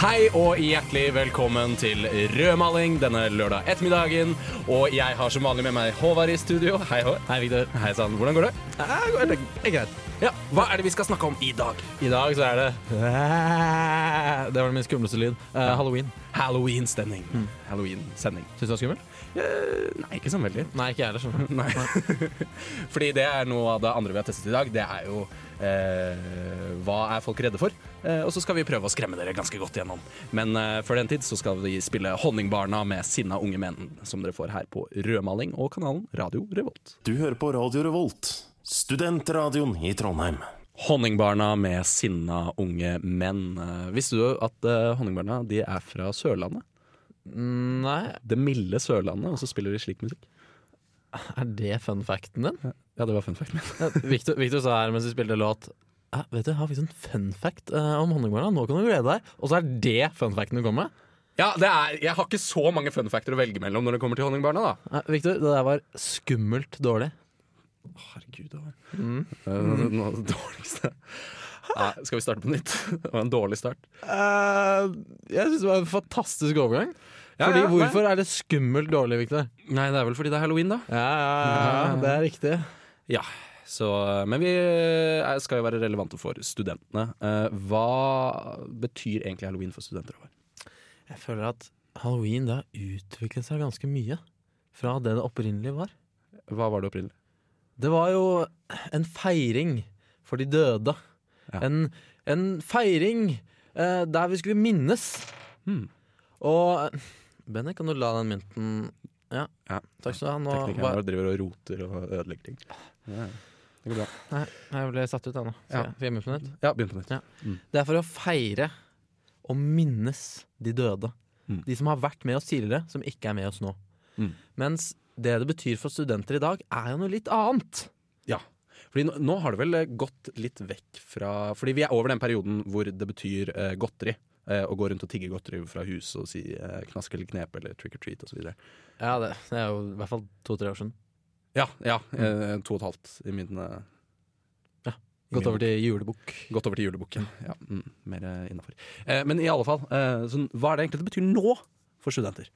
Hei og hjertelig velkommen til rødmaling denne lørdag ettermiddagen. Og jeg har som vanlig med meg Håvard i studio. Hei, Håvard. Hei, Victor. Hei sann. Hvordan går det? Det er greit. Ja, Hva er det vi skal snakke om i dag? I dag så er det Det var min skumleste lyd. Uh, Halloween. Halloween-stemning. Halloween-sending. Syns du det var skummelt? Nei, ikke sånn veldig. Nei, ikke jeg heller. Fordi det er noe av det andre vi har testet i dag. Det er jo hva er folk redde for? Eh, og så skal vi prøve å skremme dere ganske godt gjennom. Men eh, før den tid så skal vi spille Honningbarna med sinna unge menn, som dere får her på Rødmaling og kanalen Radio Revolt. Du hører på Radio Revolt, studentradioen i Trondheim. Honningbarna med sinna unge menn. Eh, Visste du at uh, Honningbarna de er fra Sørlandet? Nei, Det milde Sørlandet, og så spiller de slik musikk. Er det fun facten din? Ja, det var fun facten min. Victor, Victor sa her mens vi spilte låt ja, Vet du, jeg har faktisk en fun fact eh, om honningbarna. Nå kan du glede deg. Og så er det fun facten du kommer med. Ja, det er, jeg har ikke så mange fun factor å velge mellom når det kommer til Honningbarna, da. Nei, Victor, det der var skummelt dårlig. Herregud, det var Eh, noe av det dårligste. Nei, skal vi starte på nytt? Det var en dårlig start. Uh, jeg syns det var en fantastisk overgang. Ja, Fordi ja, Hvorfor er det skummelt dårlig, Victor? Nei, det er vel fordi det er halloween, da. Ja, ja, ja, det er riktig. Ja, så, Men vi eh, skal jo være relevante for studentene. Eh, Hva betyr egentlig halloween for studenter? Jeg føler at halloween det har utviklet seg ganske mye fra det det opprinnelig var. Hva var det opprinnelig? Det var jo en feiring for de døde. Ja. En, en feiring eh, der vi skulle minnes. Hmm. Og Benny, kan du la den mynten Ja, Ja. takk skal du ha. Nå, Teknikeren bare vår driver og roter og ødelegger ting. Ja, det går bra. Nei, jeg ble satt ut ennå. Ja. begynn på nytt? Ja, begynn på nytt. Ja. Det er for å feire og minnes de døde. Mm. De som har vært med oss tidligere, som ikke er med oss nå. Mm. Mens det det betyr for studenter i dag, er jo noe litt annet. Ja. Fordi nå, nå har det vel eh, gått litt vekk fra Fordi vi er over den perioden hvor det betyr eh, godteri. Eh, å gå rundt og tigge godteri fra huset og si eh, knask eller knep eller trick or treat osv. Ja, det, det er jo i hvert fall to-tre år siden. Ja, ja mm. to og et halvt i min Ja, Gått over til julebukk. Gått over til julebukken. Ja, mm, mer innafor. Eh, men i alle fall, eh, så hva er det egentlig det betyr nå for studenter?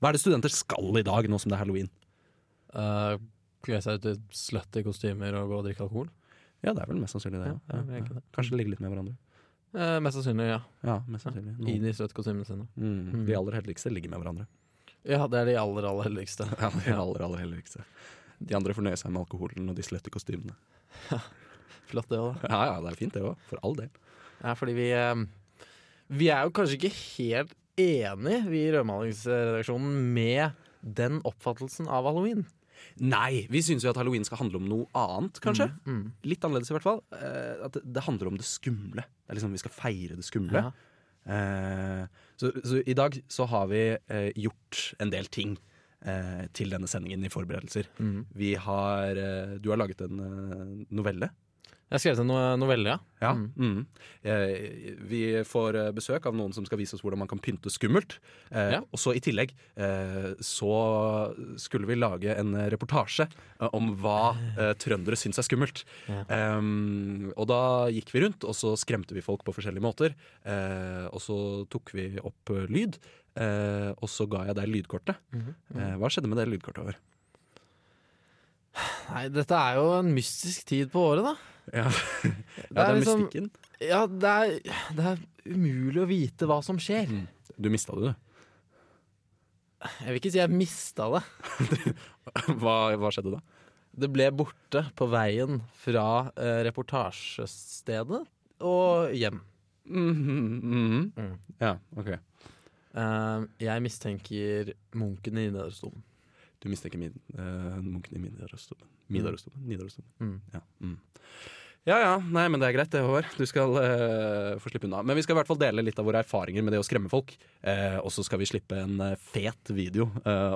Hva er det studenter skal i dag, nå som det er halloween? Uh, Kle seg ut i slutty kostymer og gå og drikke alkohol. Ja, det er vel mest sannsynlig det. Ja, Ja, er. Kanskje ligge litt med hverandre. Eh, mest sannsynlig, ja. Ja, mest sannsynlig. I Noen. de sluttkostymene sine. Mm, de aller heldigste ligger med hverandre. Ja, det er de aller, aller heldigste. Ja, de aller, aller heldigste. De andre fornøyer seg med alkoholen og de slette kostymene. Flott, det òg, da. Ja, ja, det er fint det òg, for all del. Ja, fordi vi eh, Vi er jo kanskje ikke helt enig, vi i Rødmalingsredaksjonen, med den oppfattelsen av halloween. Nei, vi syns jo at halloween skal handle om noe annet, kanskje. Mm. Litt annerledes i hvert fall. Eh, at det, det handler om det skumle. Det er liksom Vi skal feire det skumle. Eh, så, så i dag så har vi eh, gjort en del ting eh, til denne sendingen i forberedelser. Mm. Vi har eh, Du har laget en eh, novelle. Jeg har skrevet en novelle, ja. Ja. Mm. Mm. Eh, vi får eh, besøk av noen som skal vise oss hvordan man kan pynte skummelt. Eh, Ja. Og så i tillegg eh, så skulle vi lage en reportasje eh, om hva eh, trøndere syns er skummelt. Ja. Og da gikk vi rundt, og så skremte vi folk på forskjellige måter. Eh, og så tok vi opp lyd, eh, og så ga jeg deg lydkortet. Mhm. Eh, hva skjedde med det lydkortet? over? Nei, dette er jo en mystisk tid på året, da. Ja, ja det er liksom- mystikken. Ja, det er, det er umulig å vite hva som skjer. Mm. Du mista det, du. Jeg vil ikke si jeg mista det. Hva, hva skjedde da? Det ble borte på veien fra eh, reportasjestedet og hjem. Mhm. Mm. Ja, ok. Uh, jeg mistenker munken i Nidarosdomen. Du mistenker min, uh, munken i Nidarosdomen. Nidarosdomen. Nidarosdomen. Mm. Ja. Mm. Ja ja, nei, men det er greit det, Håvard. Du skal uh, få slippe unna. Men vi skal i hvert fall dele litt av våre erfaringer med det å skremme folk. Uh, og så skal vi slippe en fet video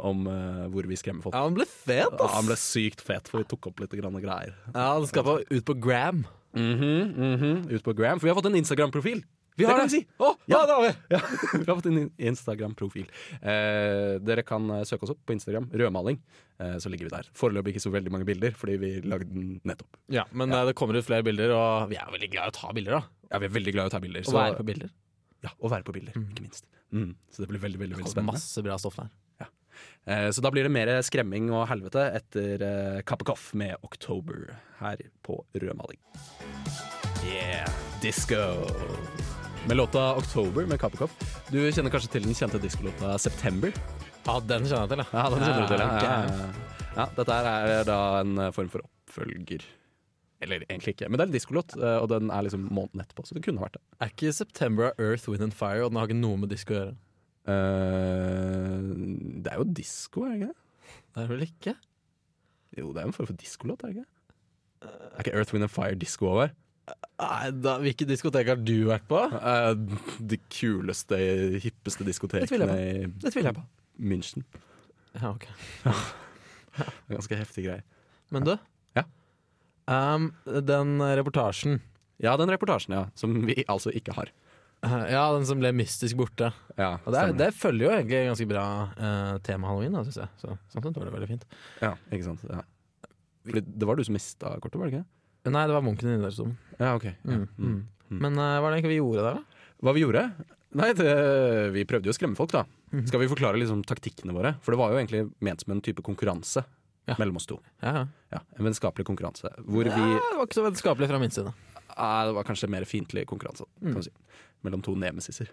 om hvor vi skremmer folk. Ja, han ble fet, ass! Ja, han ble sykt fet, for vi tok opp litt grann greier. Ja, han skal på, ut på Gram. Mhm, mhm, Ut på Gram, for vi har fått en Instagram-profil. Vi har det. si. Oh, ja, det har vi! Vi har fått en Instagram-profil. Eh, dere kan eh, søke oss opp på Instagram. Rødmaling. Eh, så ligger vi der. Foreløpig ikke så veldig mange bilder, fordi vi lagde den nettopp. Ja, Men ja. det kommer ut flere bilder, og vi er veldig glad i å ta bilder, da. Ja, Vi er veldig glad i å ta bilder. Og være på bilder. Ja, og være på bilder, ikke minst. Mm. Så det blir veldig, veldig, veldig spennende. masse bra stoff der. Eh, så da blir det mer skremming og helvete etter eh, Kappekoff med October her på Rødmaling. Yeah, disco. Med låta October med Kappekoff. Du kjenner kanskje til den kjente diskolåta September? Ja, den kjenner jeg til, Ja, den kjenner du til, ja. ja, dette er da en eh, form for oppfølger. Eller egentlig ikke, men det er en diskolåt, eh, og den er liksom måneden etterpå, så det kunne vært det. Er ikke September av Earth, Wind and Fire, og den har ikke noe med disko å gjøre? Uh, det er jo disko, er det ikke det? Det er vel ikke? Jo, det er en form for diskolåt, er det ikke? Er ikke Earth, Wind and Fire disko over? Nei, da, Hvilke diskotek har du vært på? Uh, de kuleste, hippeste diskotekene i Det tviler jeg på. München. Ja, ok. Ganske heftig greie. Men du? Ja. Um, den reportasjen Ja, den reportasjen, ja. Som vi altså ikke har. Uh, Ja, den som ble mystisk borte. Ja, Og det, er, det følger jo egentlig ganske bra uh, tema halloween, syns jeg. Så sånn sett var det veldig fint. ja, ikke sant. Ja. Fordi det var du som mista kortet, var det ikke? Nei, det var munken i Nidarosdomen. Ja, ok. Ja. Mm, Mm. mm. Men uh, hva er det egentlig vi gjorde der, da? Hva vi gjorde? Nei, det, vi prøvde jo å skremme folk, da. Mhm. Skal vi forklare liksom taktikkene våre? For det var jo egentlig ment som en type konkurranse Ja. mellom oss to. Ja, ja. Ja, En vennskapelig konkurranse. Hvor vi det var ikke så vennskapelig fra min side. Nei, Det var kanskje mer fiendtlig konkurranse, kan Mm. du si. Mellom to nemesiser.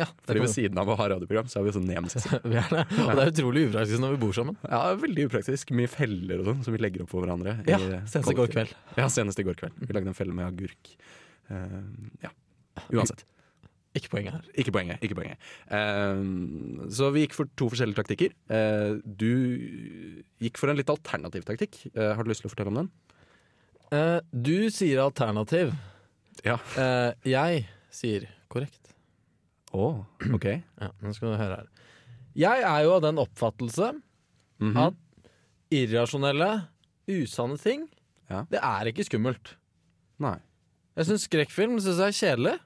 Ja, Fordi ved siden av å ha radioprogram, så er vi sånn vi er det. Og det er utrolig upraktisk når vi bor sammen. Ja, Veldig upraktisk. Mye feller og sånn som vi legger opp for hverandre. Ja, Senest i går kveld. Ja, senest i går kveld. Vi lagde en felle med agurk. Uh, ja. Uansett. Ikke poenget her. Ikke poenget. ikke poenget Uh, Så vi gikk for to forskjellige taktikker. Uh, du gikk for en litt alternativ taktikk. Uh, har du lyst til å fortelle om den? Du sier alternativ. Ja. Jeg sier korrekt. Å, ok. Ja, nå skal du høre her. Jeg er jo av den oppfattelse Mhm. at irrasjonelle, usanne ting, Ja. det er ikke skummelt. Nei. Jeg syns skrekkfilm synes jeg er kjedelig.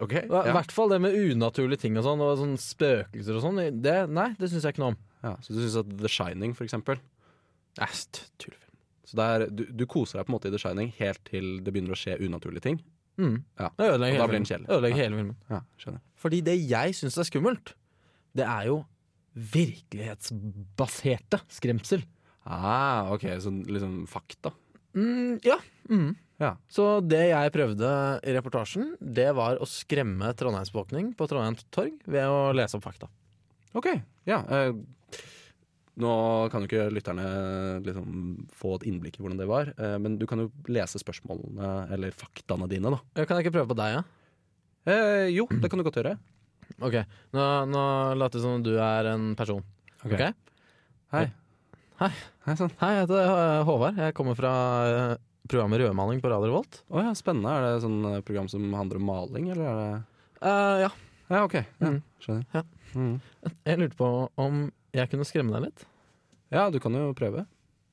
Okay, ja. I hvert fall det med unaturlige ting og sånn, og sånn spøkelser og sånn. Det, nei, det syns jeg ikke noe om. Ja, så du syns at The Shining, for eksempel Æsj, tullefilm. Så det er, du, du koser deg på en måte i The Shining helt til det begynner å skje unaturlige ting? Mm. Ja. Det ødelegger hele filmen. Kjell. Ødelegger Ja. hele filmen. Ja, skjønner. Fordi det jeg syns er skummelt, det er jo virkelighetsbaserte skremsel. Ah, ok, så liksom fakta. Mm, ja. Mm. Ja. Så det jeg prøvde i reportasjen, det var å skremme trondheimsbefolkning på Trondheim torg ved å lese opp fakta. Ok, ja. Eh, nå kan jo ikke lytterne liksom få et innblikk i hvordan det var, eh, men du kan jo lese spørsmålene eller faktaene dine, da. Jeg kan jeg ikke prøve på deg, ja? Eh, jo, det kan du godt gjøre. Ok, Nå, nå later det som du er en person. Ok. okay? Hei. Hei. Hei sånn. Hei, jeg heter eh, Håvard. Jeg kommer fra eh, programmet Rødmaling på Radio Revolt. Oh, ja, spennende. Er det sånn program som handler om maling, eller er det uh, ja. Ja, ok. Ja, Mm. skjønner. Ja. Mm. Jeg lurte på om jeg kunne skremme deg litt. ja, du kan jo prøve.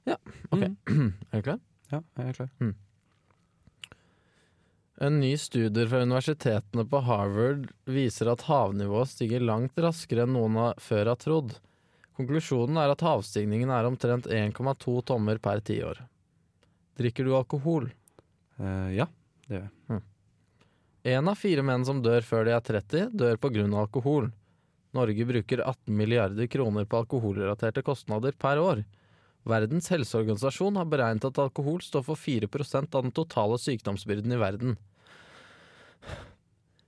Ja, ok. Mm. Er du klar? Ja, jeg er klar. En ny studie fra universitetene på Harvard viser at havnivået stiger langt raskere enn noen før har trodd. Konklusjonen er at havstigningen er omtrent 1,2 tommer per tiår. Drikker du alkohol? Uh, ja, det gjør jeg. Én av fire menn som dør før de er 30, dør pga. alkohol. Norge bruker 18 milliarder kroner på alkoholrelaterte kostnader per år. Verdens helseorganisasjon har beregnet at alkohol står for 4% av den totale sykdomsbyrden i verden.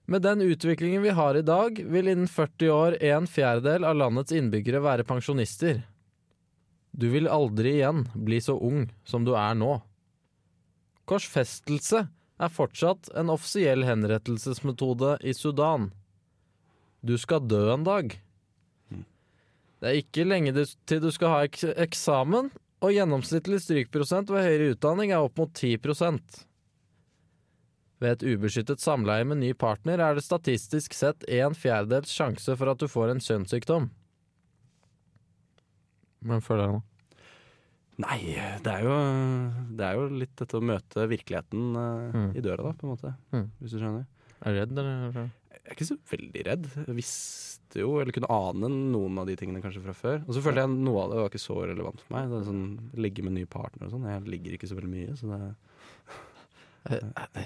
Med den utviklingen vi har i dag, vil innen 40 år en fjerdedel av landets innbyggere være pensjonister. Du vil aldri igjen bli så ung som du er nå. Korsfestelse er fortsatt en offisiell henrettelsesmetode i Sudan. Du skal dø en dag. Det er ikke lenge til du skal ha ek eksamen, og gjennomsnittlig strykprosent ved høyere utdanning er opp mot 10 Ved et ubeskyttet samleie med ny partner er det statistisk sett en fjerdedels sjanse for at du får en kjønnssykdom. Hvem føler jeg nå? Nei, det er jo, det er jo litt dette å møte virkeligheten uh, Mm. i døra, da, på en måte. Mm. Hvis du skjønner. Er du redd, eller? Er ikke så veldig redd. Jeg visste jo, eller kunne ane noen av de tingene kanskje fra før. Og så følte jeg noe av det var ikke så relevant for meg. Det er sånn, Ligge med ny partner og sånn. Jeg ligger ikke så veldig mye, så det Eh,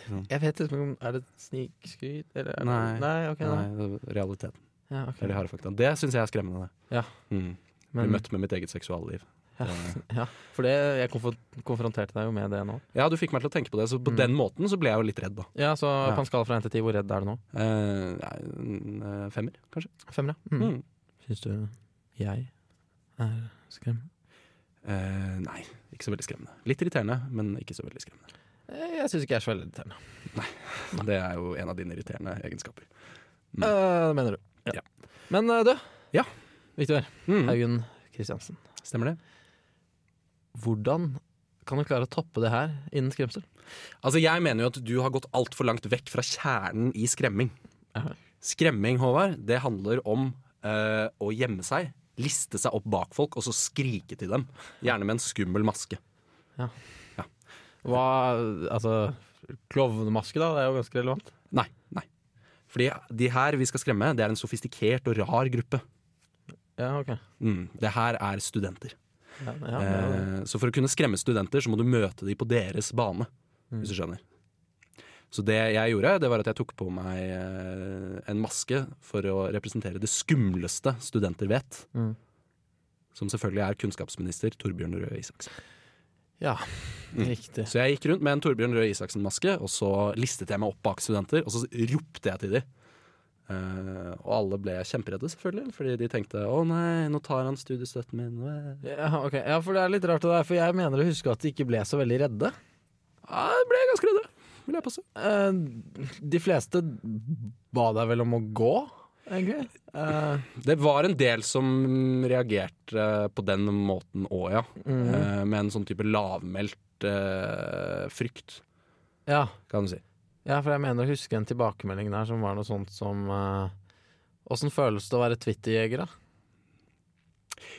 sånn. Jeg vet ikke om Er det snikskryt, eller er det Nei. Nei, okay, nei. Nei, realiteten. Ja, okay. Eller harde fakta. Det syns jeg er skremmende. Det. Ja. Mm. Bli møtt med mitt eget seksualliv. Ja. Ja, for det, jeg konfronterte deg jo med det nå. Ja, du fikk meg til å tenke på det, så på Mm. den måten så ble jeg jo litt redd, da. Ja, så Ja. på en skala fra 1 til 10, hvor redd er du nå? Eh, eh, femmer, kanskje. Femmer, ja. Mm. Mm. Syns du jeg er skremmende? Eh, nei, ikke så veldig skremmende. Litt irriterende, men ikke så veldig skremmende. Eh, Jeg syns ikke jeg er så veldig irriterende. Nei, Det er jo en av dine irriterende egenskaper. Mm. Eh, mener du. Ja. Men eh, du, Ja. Viktor Mm. Haugen Kristiansen. Stemmer det? Hvordan kan du klare å toppe det her innen skremsel? Altså, Jeg mener jo at du har gått altfor langt vekk fra kjernen i skremming. Aha. Skremming, Håvard, det handler om øh, å gjemme seg. Liste seg opp bak folk og så skrike til dem. Gjerne med en skummel maske. Ja. Hva Altså, klovnemaske, da? Det er jo ganske relevant. Nei, nei. Fordi de her vi skal skremme, det er en sofistikert og rar gruppe. Ja, ok. Mm, det her er studenter. Ja, ja. Eh, så for å kunne skremme studenter, så må du møte dem på deres bane. Mm. Hvis du skjønner. Så det jeg gjorde, det var at jeg tok på meg eh, en maske for å representere det skumleste studenter vet. Mm. Som selvfølgelig er kunnskapsminister Torbjørn Røe Isaksen. ja Mm. Så jeg gikk rundt med en Torbjørn Røe Isaksen-maske, og så listet jeg meg opp bak studenter, og så ropte jeg til dem. Eh, og alle ble kjemperedde, selvfølgelig, fordi de tenkte 'Å nei, nå tar han studiestøtten min'. Ja, okay. ja, for det er litt rart det der, for jeg mener å huske at de ikke ble så veldig redde. Ja, jeg ble ganske redde, vil jeg påstå. Uh, de fleste ba deg vel om å gå, egentlig? Uh, Det var en del som reagerte på den måten òg, ja. mm. Eh, med en sånn type lavmælt eh, frykt, ja. kan du si. Ja, for jeg mener å huske en tilbakemelding der som var noe sånt som Åssen uh, føles det å være Twitter-jeger, da?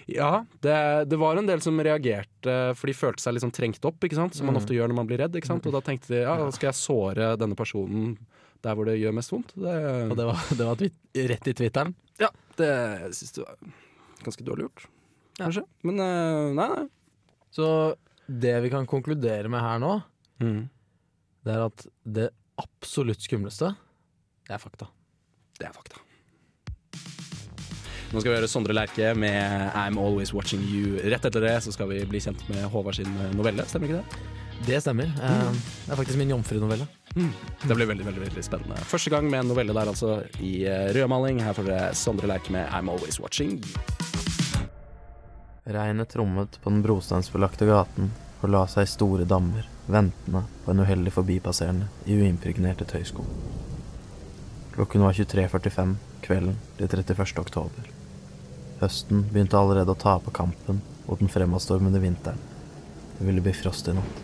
Ja, det, det var en del som reagerte, for de følte seg liksom trengt opp, ikke sant? som man Mm. ofte gjør når man blir redd. ikke sant? Og da tenkte de ja, skal jeg såre denne personen der hvor det gjør mest vondt? Det, Og det var, det var rett i Twitteren? ja, det syns jeg var ganske dårlig gjort, kanskje. Men eh, nei, nei. Så det vi kan konkludere med her nå, det er at det absolutt skumleste, det er fakta. Det er fakta. Nå skal vi høre Sondre Lerche med 'I'm Always Watching You'. Rett etter det så skal vi bli kjent med Håvard sin novelle, stemmer ikke det? Det stemmer. Eh, Det er faktisk min jomfrunovelle. Det blir veldig veldig, veldig spennende. Første gang med en novelle der, altså, i eh, rødmaling. Her får dere Sondre Lerche med 'I'm Always Watching. Regnet trommet på den brosteinsbelagte gaten og la seg i store dammer, ventende på en uheldig forbipasserende i uimpregnerte tøysko. Klokken var 23.45 kvelden til 31. oktober. Høsten begynte allerede å ta på kampen mot den fremadstormende vinteren. Det ville bli frost i natt.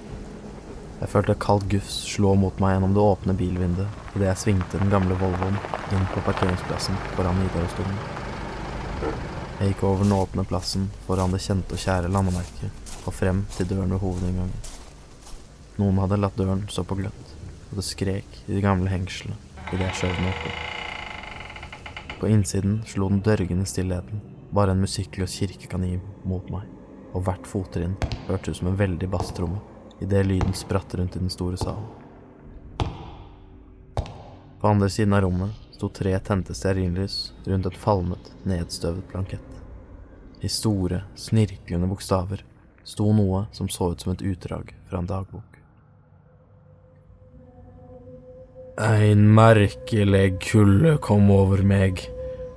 Jeg følte et kaldt gufs slå mot meg gjennom det åpne bilvinduet idet jeg svingte den gamle Volvoen inn på parkeringsplassen foran Nidarosdomen. Jeg gikk over den åpne plassen foran det kjente og kjære landemerket og frem til døren ved hovedinngangen. Noen hadde latt døren stå på gløtt, og det skrek i de gamle hengslene idet jeg skjøv den oppe. På innsiden slo den dørgende stillheten bare en musikkløs kirkekanin mot meg, og hvert fottrinn hørtes ut som en veldig basstromme idet lyden spratt rundt i den store salen. På andre siden av rommet sto tre tente stearinlys rundt et falmet, nedstøvet blankett. I store, snirklende bokstaver sto noe som så ut som et utdrag fra en dagbok. En merkelig kulde kom over meg,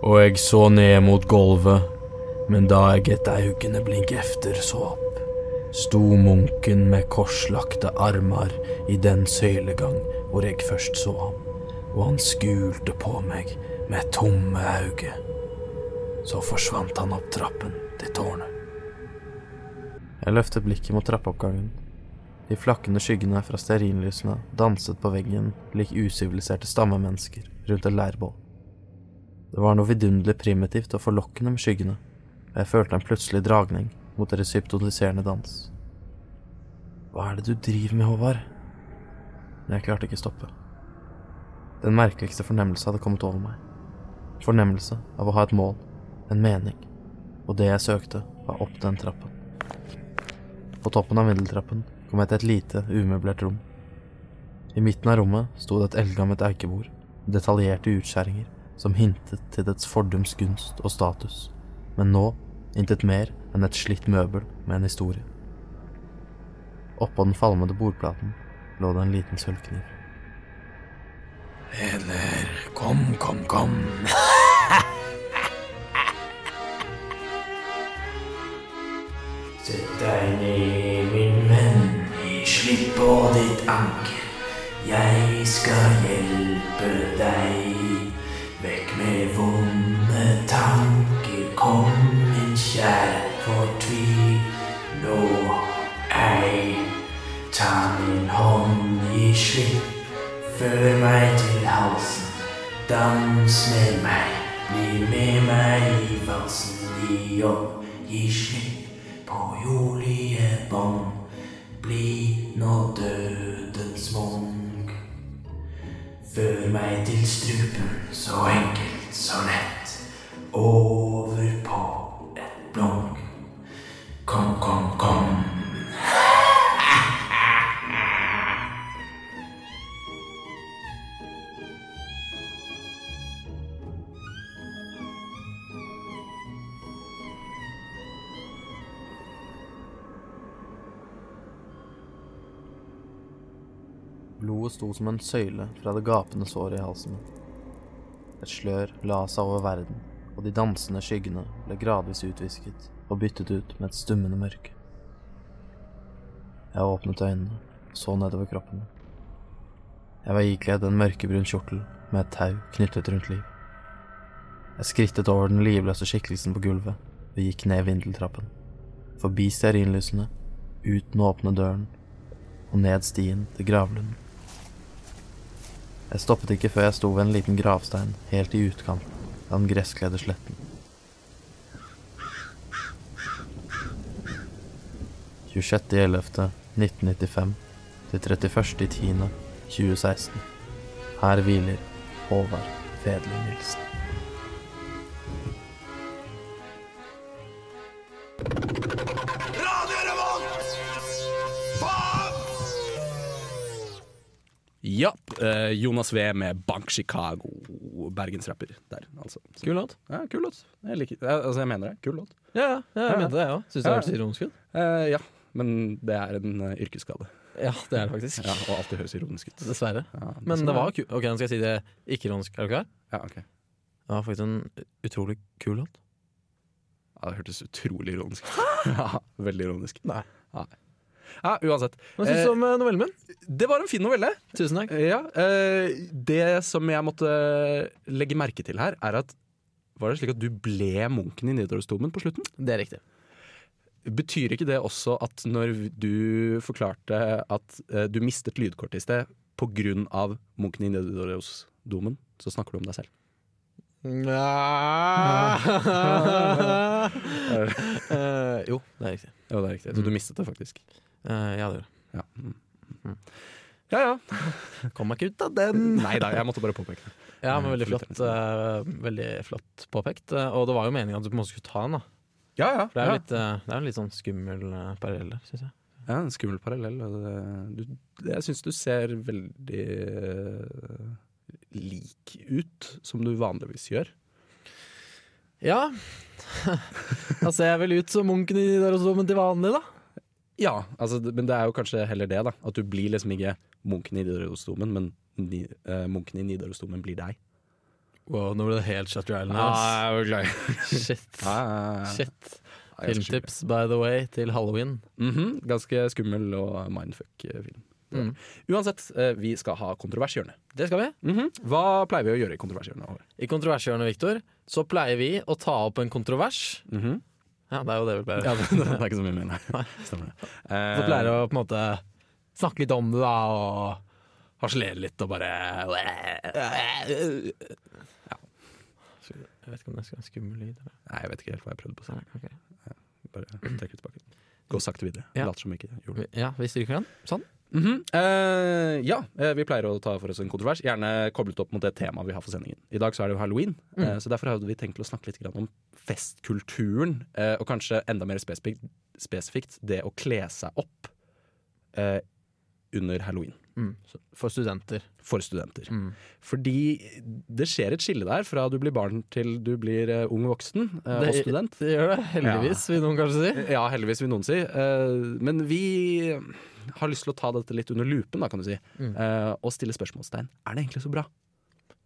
og jeg så ned mot gulvet, men da jeg et øyeblink efter så opp, sto munken med korslagte armer i den søylegang hvor jeg først så ham, og han skulte på meg med tomme øyne. Så forsvant han opp trappen til tårnet. Jeg løftet blikket mot trappeoppgangen. De flakkende skyggene fra stearinlysene danset på veggen lik usiviliserte stammemennesker rundt et leirbål. Det var noe vidunderlig primitivt og forlokkende med skyggene, og jeg følte en plutselig dragning mot deres hypnotiserende dans. Hva er det du driver med, Håvard? Men jeg klarte ikke stoppe. Den merkeligste fornemmelse hadde kommet over meg. Fornemmelse av å ha et mål, en mening, og det jeg søkte, var opp den trappen. På toppen av middeltrappen kom jeg til et lite, umøblert rom. I midten av rommet sto det et eldgammelt eikebord, detaljerte utskjæringer som hintet til dets fordums gunst og status, men nå intet mer enn et slitt møbel med en historie. Oppå den falmede bordplaten lå det en liten sølvkniv. Eller kom, kom, kom. Sett deg ned, min venn, slipp på ditt anker. Jeg skal hjelpe deg. Vekk med vonde tanker, kom min kjære, fortvil nå ei. Ta min hånd, gi slipp, før meg til halsen. Dans med meg, bli med meg i valsen. Gi opp, gi slipp på jordlige bånd. Bli nå dødens munk. Før meg til strupen, så enkelt, så lett. Over sto som en søyle fra det gapende såret i halsen. Et slør la seg over verden, og de dansende skyggene ble gradvis utvisket og byttet ut med et stummende mørke. Jeg åpnet øynene og så nedover kroppen. Jeg var ikledd en mørkebrun kjortel med et tau knyttet rundt liv. Jeg skrittet over den livløse skikkelsen på gulvet og gikk ned vindeltrappen. Forbi stearinlysene, ut den åpne døren og ned stien til gravlunden. Jeg stoppet ikke før jeg sto ved en liten gravstein helt i utkanten av den gresskledde sletten. ...26.11.1995 til 31.10.2016. Her hviler Håvard Fedli Nilsen. Ja. eh, Jonas V med Bank Chicago. Bergensrapper der, altså. Så- Kul låt. Ja, kul låt. Jeg, liker, altså, jeg mener det. Kul låt. Ja, ja, jeg Ja. mente det, jeg òg. Syns det Ja. hørtes ironisk ut. Uh, ja, men det er en uh, yrkesskade. Ja, det er det faktisk. Ja, og alltid høres ironisk ut. Dessverre. Ja, Men sånn det var kult. Ok, nå skal jeg si det ikke-ironisk. Er du klar? Ja, ok. Det var faktisk en utrolig kul låt. Ja, det hørtes utrolig ironisk ut. ja, veldig ironisk. Nei. Ja. Ja, uansett. Hva syns Eh, du om eh, novellen min? Det var en fin novelle. Tusen takk. Ja, eh, Det som jeg måtte legge merke til her, er at Var det slik at du ble munken i Nidarosdomen på slutten? Det er riktig. Betyr ikke det også at når du forklarte at eh, du mistet lydkortet i sted pga. munken i Nidarosdomen, så snakker du om deg selv? Eh, jo, det er riktig. Jo, det er riktig. Så du mistet det faktisk. Eh, ja, det gjør. Ja, mm. ja. ja. Kom meg ikke ut av den! Nei da, jeg måtte bare påpeke det. Ja, men veldig flott, lytterne eh, veldig flott påpekt. Eh, og det var jo meningen at du på en måte skulle ta den, da. Ja, ja. For det er jo ja. litt, eh, det er en litt sånn skummel parallell der, syns jeg. Ja, en skummel parallell. Du, jeg syns du ser veldig eh, lik ut, som du vanligvis gjør. Ja. da ser jeg vel ut som munken i Nidarosdomen til vanlig, da. Ja, altså, men det er jo kanskje heller det, da. At du blir liksom ikke munken i Nidarosdomen, men ni, uh, munken i Nidarosdomen blir deg. Wow, nå ble det helt Shutter Island. Ah, jeg beklager. Shit. Ja. Shit. Så Filmtips, by the way, til halloween. Mhm, Ganske skummel og mindfuck-film. Mm. Uansett, eh, vi skal ha kontrovershjørnet. Det skal vi. Mhm. Hva pleier vi å gjøre i kontrovershjørnet? I kontrovershjørnet, Viktor, så pleier vi å ta opp en kontrovers. Mhm. Ja, det er jo det vi pleier. Ja, det, det er ikke så mye mer, nei. Stemmer det. Så pleier vi å på en måte snakke litt om det, da, og Harselere litt og bare Jeg vet ikke om det skal være skummel lyd. eller? Nei, jeg vet ikke helt hva jeg prøvde på. Nei, okay. Bare trekker tilbake. Gå sakte videre. Ja. Later som ikke gjorde det. Ja, vi stryker den. Sånn. Mhm. uh, ja, eh, vi pleier å ta for oss en kontrovers. Gjerne koblet opp mot det temaet vi har for sendingen. I dag så er det jo halloween, eh, så derfor hadde vi tenkt å snakke litt om festkulturen. Uh, og kanskje enda mer spesifikt, spesifikt det å kle seg opp under halloween Mm. For studenter. for studenter. Mm. Fordi det skjer et skille der fra du blir barn til du blir uh, ung voksen eh, og student. Det gjør det, heldigvis, vil noen kanskje si. Ja, heldigvis vil noen si. Uh, men vi har lyst til å ta dette litt under lupen, da, kan du si. Mm. uh, og stille spørsmålstegn. Er det egentlig så bra?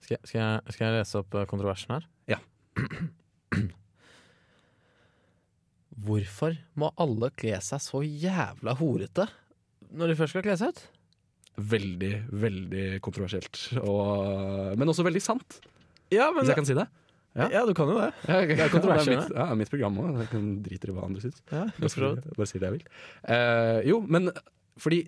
Skal, jeg- skal, jeg, skal jeg lese opp eh, kontroversen her? Ja. Hvorfor må alle kle seg så jævla horete når de først skal kle seg ut? Veldig, veldig kontroversielt. Og, men også veldig sant, Ja, hvis jeg kan si det. ja. du kan jo det. det er det er mitt, ja, mitt program òg. Jeg kan drite i hva andre syns. Ja, Bare, sier det jeg vil. Uh, jo, men fordi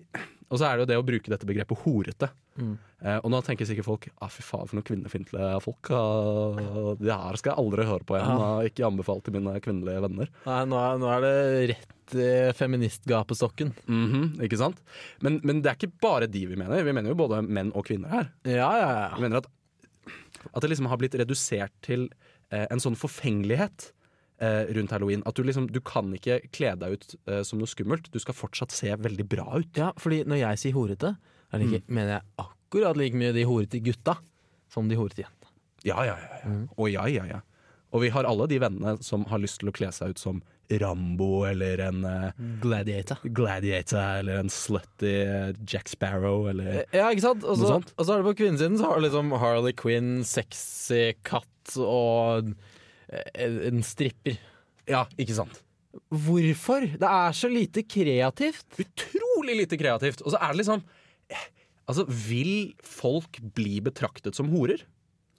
Og så er det jo det å bruke dette begrepet horete. Mm. Eh, og nå tenker sikkert folk ah, fy faen for noen kvinnefiendtlige folk. ah, det her skal jeg aldri høre på igjen. Ja. ah, ikke anbefalt til mine kvinnelige venner. Nei, nå er, nå er det rett i feministgapestokken. -hmm, ikke sant? Men, men det er ikke bare de vi mener. Vi mener jo både menn og kvinner her. Ja, ja, Vi mener at, at det liksom har blitt redusert til eh, en sånn forfengelighet eh, rundt halloween. At du liksom, du kan ikke kle deg ut eh, som noe skummelt. Du skal fortsatt se veldig bra ut. Ja, fordi når jeg sier horete, er det ikke, mener jeg akkurat like mye de horete gutta som de horete jentene. Ja, ja, ja. ja. Og ja, ja, ja. Og vi har alle de vennene som har lyst til å kle seg ut som Rambo eller en eh, Gladiator. Gladiator eller en slutty eh, Jack Sparrow eller Ja, ikke sant? Og Noe så sånt. og så er det på kvinnesiden så har du liksom Harley Quinn, sexy katt og eh, en stripper. Ja, ikke sant? Hvorfor? Det er så lite kreativt. Utrolig lite kreativt. Og så er det liksom eh, Altså, vil folk bli betraktet som horer?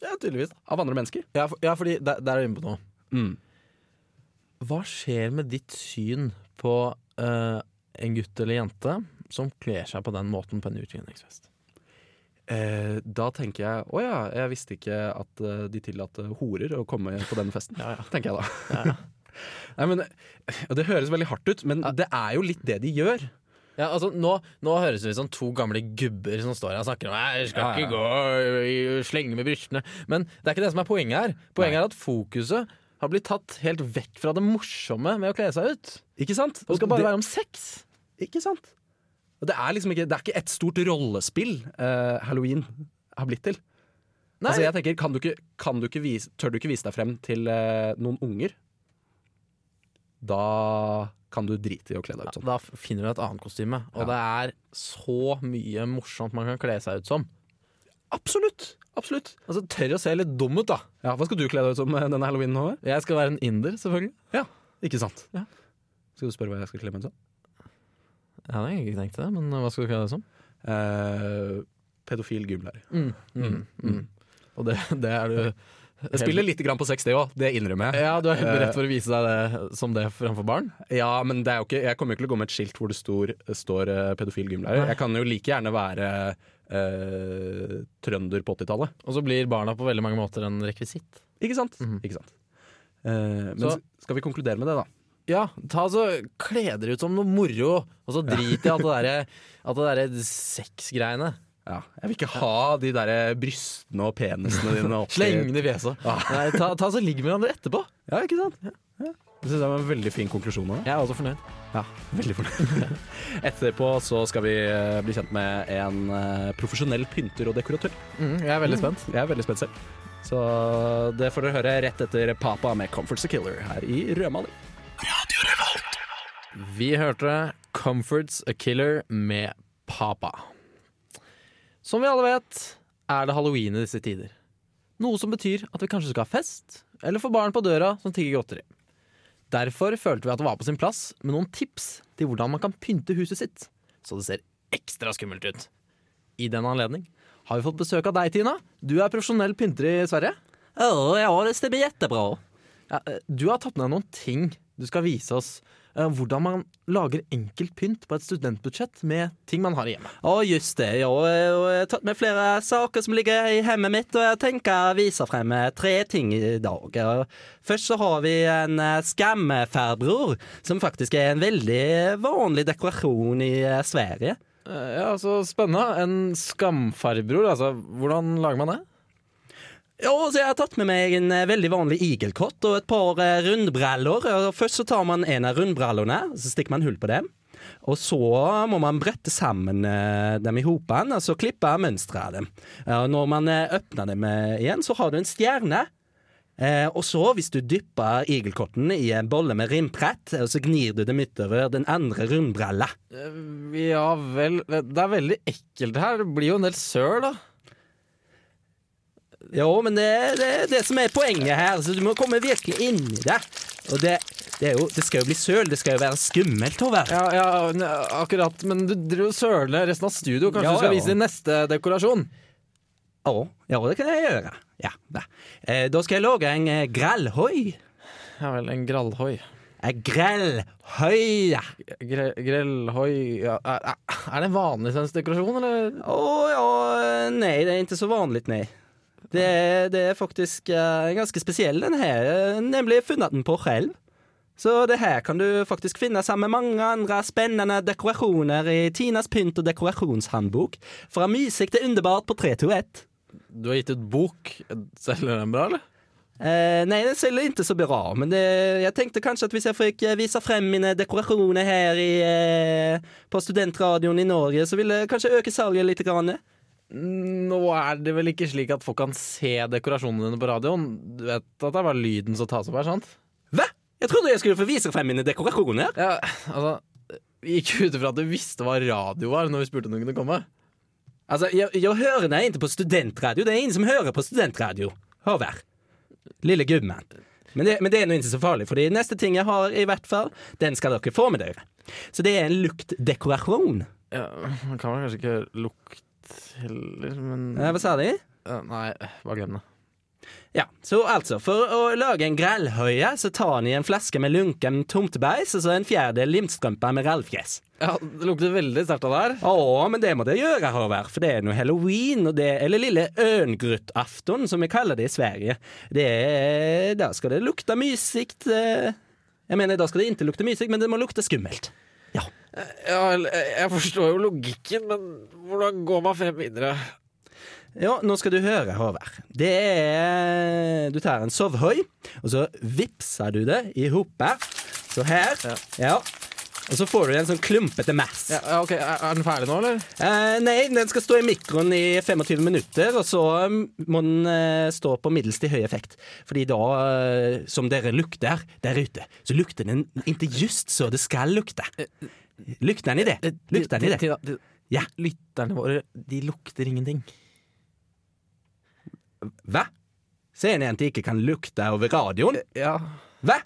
Ja, tydeligvis. Av andre mennesker? Ja, for, ja fordi der, der er vi inne på noe. Mm. Hva skjer med ditt syn på uh, en gutt eller jente som kler seg på den måten på en utviklingsfest? Eh, da tenker jeg å ja, jeg visste ikke at eh, de tillater horer å komme på denne festen. Ja, ja. Tenker jeg da. Nei, men, det høres veldig hardt ut, men det er jo litt det de gjør. Ja, altså nå, nå høres det ut som to gamle gubber som står her og snakker om Jeg skal Ja, ja. ikke gå og slenge med brystene. Men det er ikke det som er poenget her. Poenget er at fokuset har blitt tatt helt vekk fra det morsomme med å kle seg ut. Ikke sant? Det skal bare det, være om sex. Ikke sant? Og det er liksom ikke, det er ikke et stort rollespill uh, halloween har blitt til. Nei, Altså jeg tenker, kan du ikke, kan du ikke vise, Tør du ikke vise deg frem til uh, noen unger, da kan du drite i å kle deg ut sånn. da finner du et annet kostyme. Og Ja. det er så mye morsomt man kan kle seg ut som. Absolutt! absolutt Altså Tør å se litt dum ut, da. Ja, Hva skal du kle deg ut som eh, denne halloweenen? Håvard? Jeg skal være en inder, selvfølgelig. Ja, ikke sant? Ja. Skal du spørre hva jeg skal kle meg ut som? Jeg hadde egentlig ikke tenkt det, men hva skal du kalle det som? Eh, pedofil gymlærer. Mm, mm, mm. Og det, det er du Jeg spiller litt på sex, det òg. Det innrømmer jeg. Ja, du er helt beredt for å vise deg det som det framfor barn? Ja, men det er jo ikke, jeg kommer jo ikke til å gå med et skilt hvor det står, står eh, pedofil gymlærer. Jeg kan jo like gjerne være eh, trønder på 80-tallet. Og så blir barna på veldig mange måter en rekvisitt. Ikke sant? Mhm. Ikke sant? Eh, men Så- skal vi konkludere med det, da? Ja, ta så kle dere ut som noe moro, og så drit i alt det derre det derre sexgreiene. Ja. Jeg vil ikke ha de der brystene og penisene dine oppi Sleng det i fjeset. Nei, ta, ta så ligg med hverandre etterpå. Ja, ikke sant? Ja. Det synes jeg var en veldig fin konklusjon. av. Jeg er også fornøyd. Ja, veldig fornøyd. Etterpå så skal vi eh, bli kjent med en eh, profesjonell pynter og dekoratør. Mm, jeg er veldig spent. Jeg er veldig spent selv. Så det får dere høre rett etter Papa med Comfort's a Killer her i Rødmaling. Vi hørte 'Comforts a Killer' med Papa. Som vi alle vet, er det halloween i disse tider. Noe som betyr at vi kanskje skal ha fest, eller få barn på døra som tigger godteri. Derfor følte vi at det var på sin plass med noen tips til hvordan man kan pynte huset sitt, så det ser ekstra skummelt ut. I den anledning har vi fått besøk av deg, Tina. Du er profesjonell pynter i Sverige. Ja, ja, det stemmer jättebra. Ja, eh, du har tatt med deg noen ting du skal vise oss uh, hvordan man lager enkelt pynt på et studentbudsjett med ting man har hjemme. Å, just det. Ja, jeg har tatt med flere saker som ligger i hjemmet mitt, og jeg tenker å vise frem eh, tre ting i dag. Først så har vi en eh, skamfarbror, som faktisk er en veldig vanlig dekorasjon i Sverige. Ja, så spennende. En skamfarbror, altså. Hvordan lager man det? Ja, så Jeg har tatt med meg en eh, veldig vanlig igelkott og et par rundbreller rundbriller. Først så tar man en av rundbrillene, så stikker man hull på dem. Og så må man brette sammen eh, dem i hopen og så klippe mønsteret av dem. Når man eh, åpner dem eh, igjen, så har du en stjerne. Eh, og så, hvis du dypper igelkotten i en bolle med rimprett, så gnir du dem utover den andre rundbrella. Eh, Ja vel. Det er veldig ekkelt her. Det blir jo en del søl, da. Jo, men det er det, det som er poenget her. Så du må komme virkelig inn i det. Og det, det, jo, det skal jo bli søl. Det skal jo være skummelt, Håvard. Ja, ja, akkurat. Men du driver jo søler resten av studio. Kanskje Ja, du skal vise din neste dekorasjon? Ja, ja, det kan jeg gjøre. Ja, da. Eh, da skal jeg lage en eh, grellhoi. Ja vel, en grallhoi. En grellhoi. ja. Gre grellhoi ja, er, er det en vanlig dekorasjon, eller? Å ja, nei, det er ikke så vanlig, nei. Det, det er faktisk uh, ganske spesiell, den her. Nemlig funnet den på selv. Så det her kan du faktisk finne sammen med mange andre spennende dekorasjoner i Tinas pynt- og dekorasjonshåndbok. Fra mysig til underbart på 321. Du har gitt ut bok. Selger den bra, eller? Eh, nei, den selger ikke så bra, men det, jeg tenkte kanskje at hvis jeg fikk eh, vise frem mine dekorasjoner her i, eh, på studentradioen i Norge, så ville det kanskje øke salget litt. Grann. Nå er det vel ikke slik at folk kan se dekorasjonene dine på radioen? Du vet at det er bare lyden som tas opp her, sant? Hva? Jeg trodde jeg skulle få vise frem mine dekorasjoner. Ja, altså Vi gikk ut ifra at du visste hva radio var når vi spurte om du kunne komme. Altså, jeg, jeg hører deg ikke på studentradio. Det er ingen som hører på studentradio. Håvard. Lille gubben. Men det, men det er nå ikke så farlig, for neste ting jeg har, i hvert fall, den skal dere få med dere. Så det er en luktdekorasjon. Ja, Man kan vel kanskje ikke lukte heller, men Eh, hva sa de? Ja, Nei, bare glem det. Ja, så altså, for å lage en grellhøye, så tar ni en flaske med lunken tomtebeis og så en fjerdedel limstrømpe med rallfjes. Ja, Det lukter veldig sterkt av det her. Å, men det må det gjøre, Håvard, for det er noe halloween, og det, eller lille ørngruttafton, som vi kaller det i Sverige. Det er, da skal det lukte mysikt. eh, Jeg mener, da skal det ikke lukte mysikt, men det må lukte skummelt. Ja. Jeg forstår jo logikken, men hvordan går man frem videre? Ja, nå skal du høre, Håvard. Det er Du tar en sovhoi, og så vipser du det i hopet. Så her. Ja. Ja. Og så får du en sånn klumpete mass. Ja, ok, Er den ferdig nå, eller? Eh, nei, den skal stå i mikroen i 25 minutter, og så mm, må den eh, stå på middels til høy effekt. Fordi da, eh, som dere lukter der ute, så lukter den ikke just så det skal lukte. Lukter i det? Lukter i det? Tina, Ja. Lytterne våre, de lukter ingenting. Hva? Sier ni at de ikke kan lukte over radioen? Ja. Hva?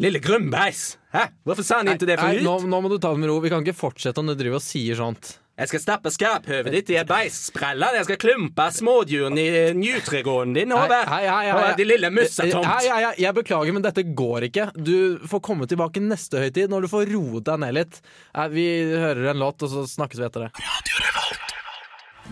Lille grønnbeis! Hæ? Hvorfor sa han ikke det Nei, forut? nå, nå må du ta det med ro. Vi kan ikke fortsette om du driver og sier sånt. Jeg skal stappe skarphøvet ditt i ei beissprelle. Jeg skal klumpe smådyrene i njutregården din. over. Hei, hei, hei, hei. De lille mussetomt. Hei, hei, hei, jeg beklager, men dette går ikke. Du får komme tilbake neste høytid når du får roet deg ned litt. Vi hører en låt, og så snakkes vi etter det.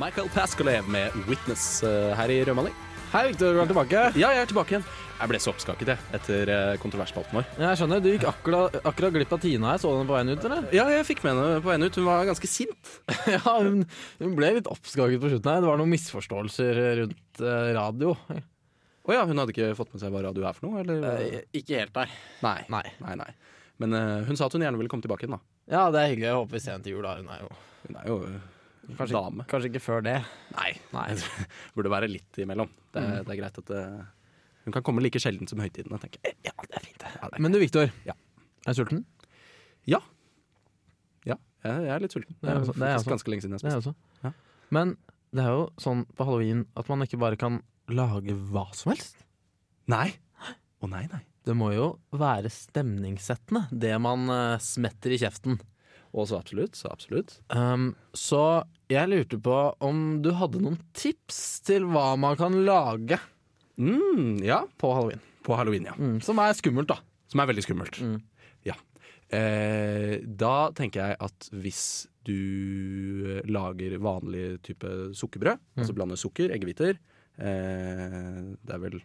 Michael Paskolev med 'Witness' eh, her i Rødmaling. Hei, Victor, du er tilbake. Ja, jeg er tilbake igjen. Jeg ble så oppskaket jeg, etter eh, kontroversspalten vår. Jeg skjønner, Du gikk akkurat, akkurat glipp av Tina her. Så du henne på veien ut, eller? Ja, jeg fikk med henne på veien ut. Hun var ganske sint. Ja, hun, hun ble litt oppskaket på slutten her. Det var noen misforståelser rundt eh, radio. Å ja, hun hadde ikke fått med seg hva radio er for noe? Eller? Eh, ikke helt der. nei. Nei. nei, nei. Men uh, hun sa at hun gjerne ville komme tilbake igjen, da. Ja, det er hyggelig. Jeg håper vi ser henne til jul. da. Hun er jo Hun er jo eh, kanskje, dame. kanskje ikke før det. Nei. Nei. Burde være litt imellom. Det, er- det er greit at eh, hun kan komme like sjelden som høytidene, tenker jeg. Ja, det er fint. Ja, det er Men du, Victor. Ja. Er du sulten? Ja. Ja, jeg, jeg er litt sulten. Det er også- det er faktisk også. ganske lenge siden jeg Det er jeg også. Ja. Men det er jo sånn på halloween at man ikke bare kan lage hva som helst. Nei. Å nei, nei. Det må jo være stemningssettende, det man eh, smetter i kjeften. Og så absolutt. Så absolutt. Um, så jeg lurte på om du hadde noen tips til hva man kan lage Mm, ja. på halloween. På halloween, ja. Mm, som er skummelt, da. Som er veldig skummelt. Mm. Ja. Eh, da tenker jeg at hvis du lager vanlig type sukkerbrød, altså blander sukker, eggehviter eh, Det er vel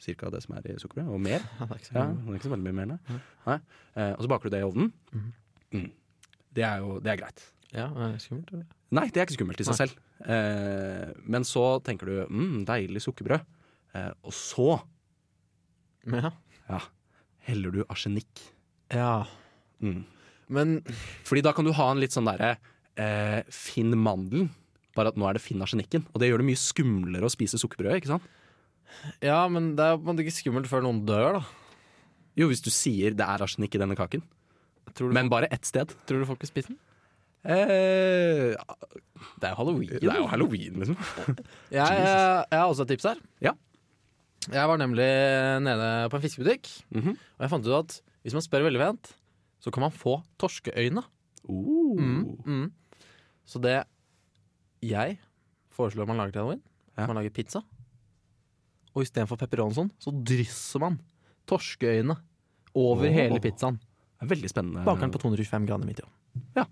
ca. det som er i sukkerbrød, og mer. Ja, det er ikke så Ja, det er ikke så veldig mye mer, nei. nei. Eh, og så baker du det i ovnen. Mm. Det er jo det er greit. Ja, er det skummelt, eller? Nei, det er ikke skummelt i seg Nei. selv. Eh, men så tenker du mm, deilig sukkerbrød. Eh, og så Ja. ja, heller du arsenikk. ja. Mm. Men Fordi da kan du ha en litt sånn derre eh, Finn mandelen, bare at nå er det Finn arsenikken. Og det gjør det mye skumlere å spise sukkerbrød, ikke sant? Ja, men det er på en måte ikke skummelt før noen dør, da. Jo, hvis du sier det er arsenikk i denne kaken. Men bare ett sted. tror du folk vil spise den? Eh, Det er jo halloween. det er jo halloween, liksom. Jeg, jeg, jeg har også et tips her. Ja. Jeg var nemlig nede på en fiskebutikk, Mhm. og jeg fant ut at hvis man spør veldig pent, så kan man få torskeøyne. Uh. Mm, mm. Så det jeg foreslår man lager til halloween, Ja. man lager pizza, og istedenfor pepperoni sånn, så drysser man torskeøyne over oh. hele pizzaen. Det er veldig spennende. Baker den på 225 grader midt i ovnen. Ja,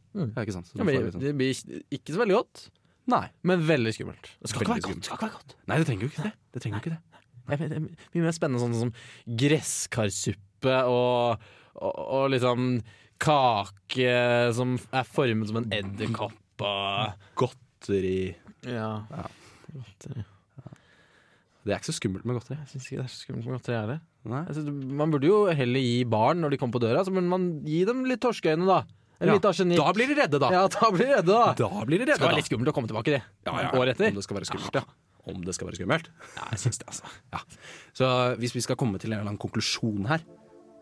ikke sant. Så Det du får blir, sånn- det blir ikke så veldig godt, Nei. men veldig skummelt. Det skal ikke Veldig være godt. Det skal ikke være godt. Nei, det trenger jo ikke det. Det ikke det. Mye mer spennende sånn som gresskarsuppe og, og, og liksom kake som er formet som en edderkopp og Godteri Ja. Ja. Godteri. Det er ikke så skummelt med godteri. Jeg synes ikke det er så skummelt med godteri heller. Jeg man burde jo heller gi barn når de kommer på døra, så burde man gi dem litt torskeøyne, da. Ja. Da blir de redde, da. Ja, da blir de redde, da. Da blir de Det skal være litt skummelt å komme tilbake, det. Ja, ja, Året etter. Det skal være skummelt, ja. Om det skal være skummelt. Ja, jeg syns det, altså. Ja. Så hvis vi skal komme til en eller annen konklusjon her,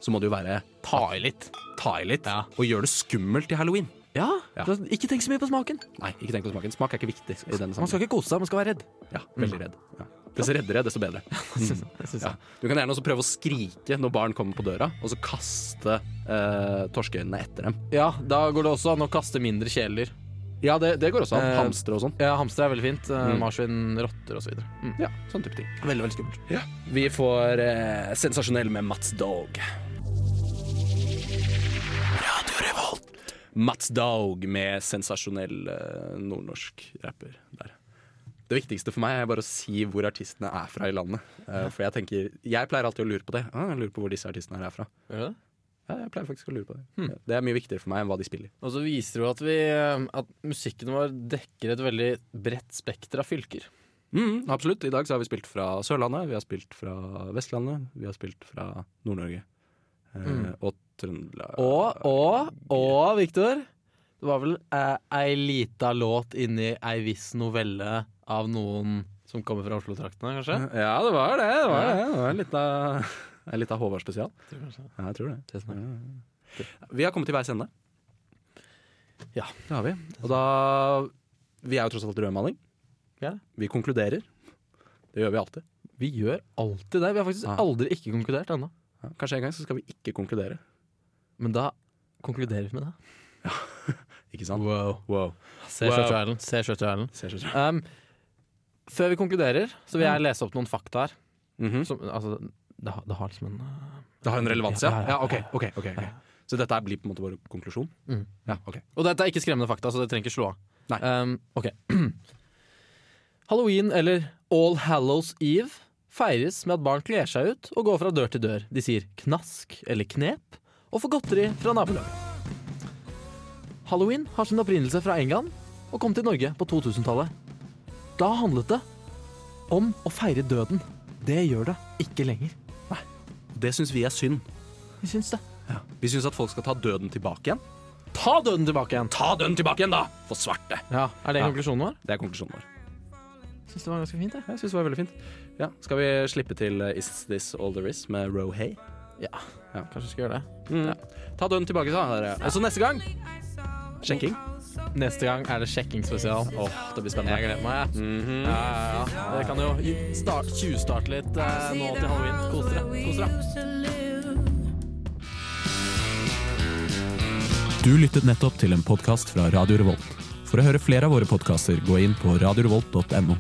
så må det jo være Ta i litt. ta i litt Ja. og gjøre det skummelt til halloween. Ja, Ja. Ikke tenk så mye på smaken. Nei, ikke tenk på smaken. Smak er ikke viktig i denne Man skal ikke kose seg, man skal være redd. Ja, veldig redd. Ja. Dess reddere, desto bedre. Ja. Du kan gjerne også prøve å skrike når barn kommer på døra, og så kaste eh, torskeøynene etter dem. Ja, da går det også an å kaste mindre kjæledyr. Ja, det, det går også an. Eh, Hamstere og sånn. Ja, hamstere er veldig fint. Eh, Mm. Marsvin, rotter osv. Mm. Ja, sånn type ting. Veldig, veldig skummelt. Ja. Vi får eh, sensasjonell med Mats Dog. Mats Dog med sensasjonell eh, nordnorsk rapper der. Det viktigste for meg er bare å si hvor artistene er fra i landet. Eh, for jeg tenker, jeg pleier alltid å lure på det. Ah, jeg lurer på hvor disse artistene er fra. Ja. Ja, jeg pleier faktisk å lure på det. Hmm. Det er mye viktigere for meg enn hva de spiller. Og så viser det jo at, vi, eh, at musikken vår dekker et veldig bredt spekter av fylker. Mm, absolutt. I dag så har vi spilt fra Sørlandet, vi har spilt fra Vestlandet, vi har spilt fra Nord-Norge. Eh, Og Trøndelag. Og, og, og, Viktor, det var vel eh, ei lita låt inni ei viss novelle av noen som kommer fra Oslo-traktene, kanskje? Ja, det var det. Det var, det. Det var en en litt av Håvard spesial. Ja, jeg tror det. Er. Ja. Vi har kommet til veis ende. Ja. Det har vi. Og da Vi er jo tross alt rødmaling. Ja. Vi konkluderer. Det gjør vi alltid. Vi gjør alltid det. Vi har faktisk Ja. aldri ikke konkludert ennå. Ja, kanskje en gang så skal vi ikke konkludere. Men da konkluderer vi med det. Ikke sant? Wow. Wow. Se Wow. Shutter Island. Se Shutter Island. Ser så Um, før vi konkluderer, så vil jeg lese opp noen fakta her. Mhm. Som, altså, det, har- det har liksom en uh, Det har en relevans, ja? Ja, ok, ok, ok. Så dette blir på en måte vår konklusjon? Mm. Ja, ok. Og dette er ikke skremmende fakta, så det trenger ikke slå av. Nei. Um, ok. Halloween, eller All Hallows Eve, feires med at barn kler seg ut og går fra dør til dør. De sier knask eller knep, og får godteri fra nabolaget. Halloween har sin opprinnelse fra England og kom til Norge på 2000-tallet. Da handlet det om å feire døden. Det gjør det ikke lenger. Det syns vi er synd. Vi syns det. Vi syns at folk skal ta døden tilbake igjen. Ta døden tilbake igjen! Ta døden tilbake igjen, da! For svarte! Ja, Er det Ja. konklusjonen vår? Det er konklusjonen vår. Syns det var ganske fint, jeg. Jeg synes det var veldig fint. Ja, Skal vi slippe til uh, Is This All There Is med Rohay? Ja, Ja. kanskje vi skal gjøre det. Mm. Ta døden tilbake, da. dere. Så neste gang sjekking. Neste gang er det sjekking-spesial. Åh, det blir spennende. Jeg gleder meg, Mm -hmm. Ja, ja, ja. Dere kan jo start, tjuvstarte litt eh, nå til halloween. Kos dere. Kos dere. Du lyttet nettopp til en podkast fra Radio Revolt. For å høre flere av våre podkaster, gå inn på radiorevolt.no.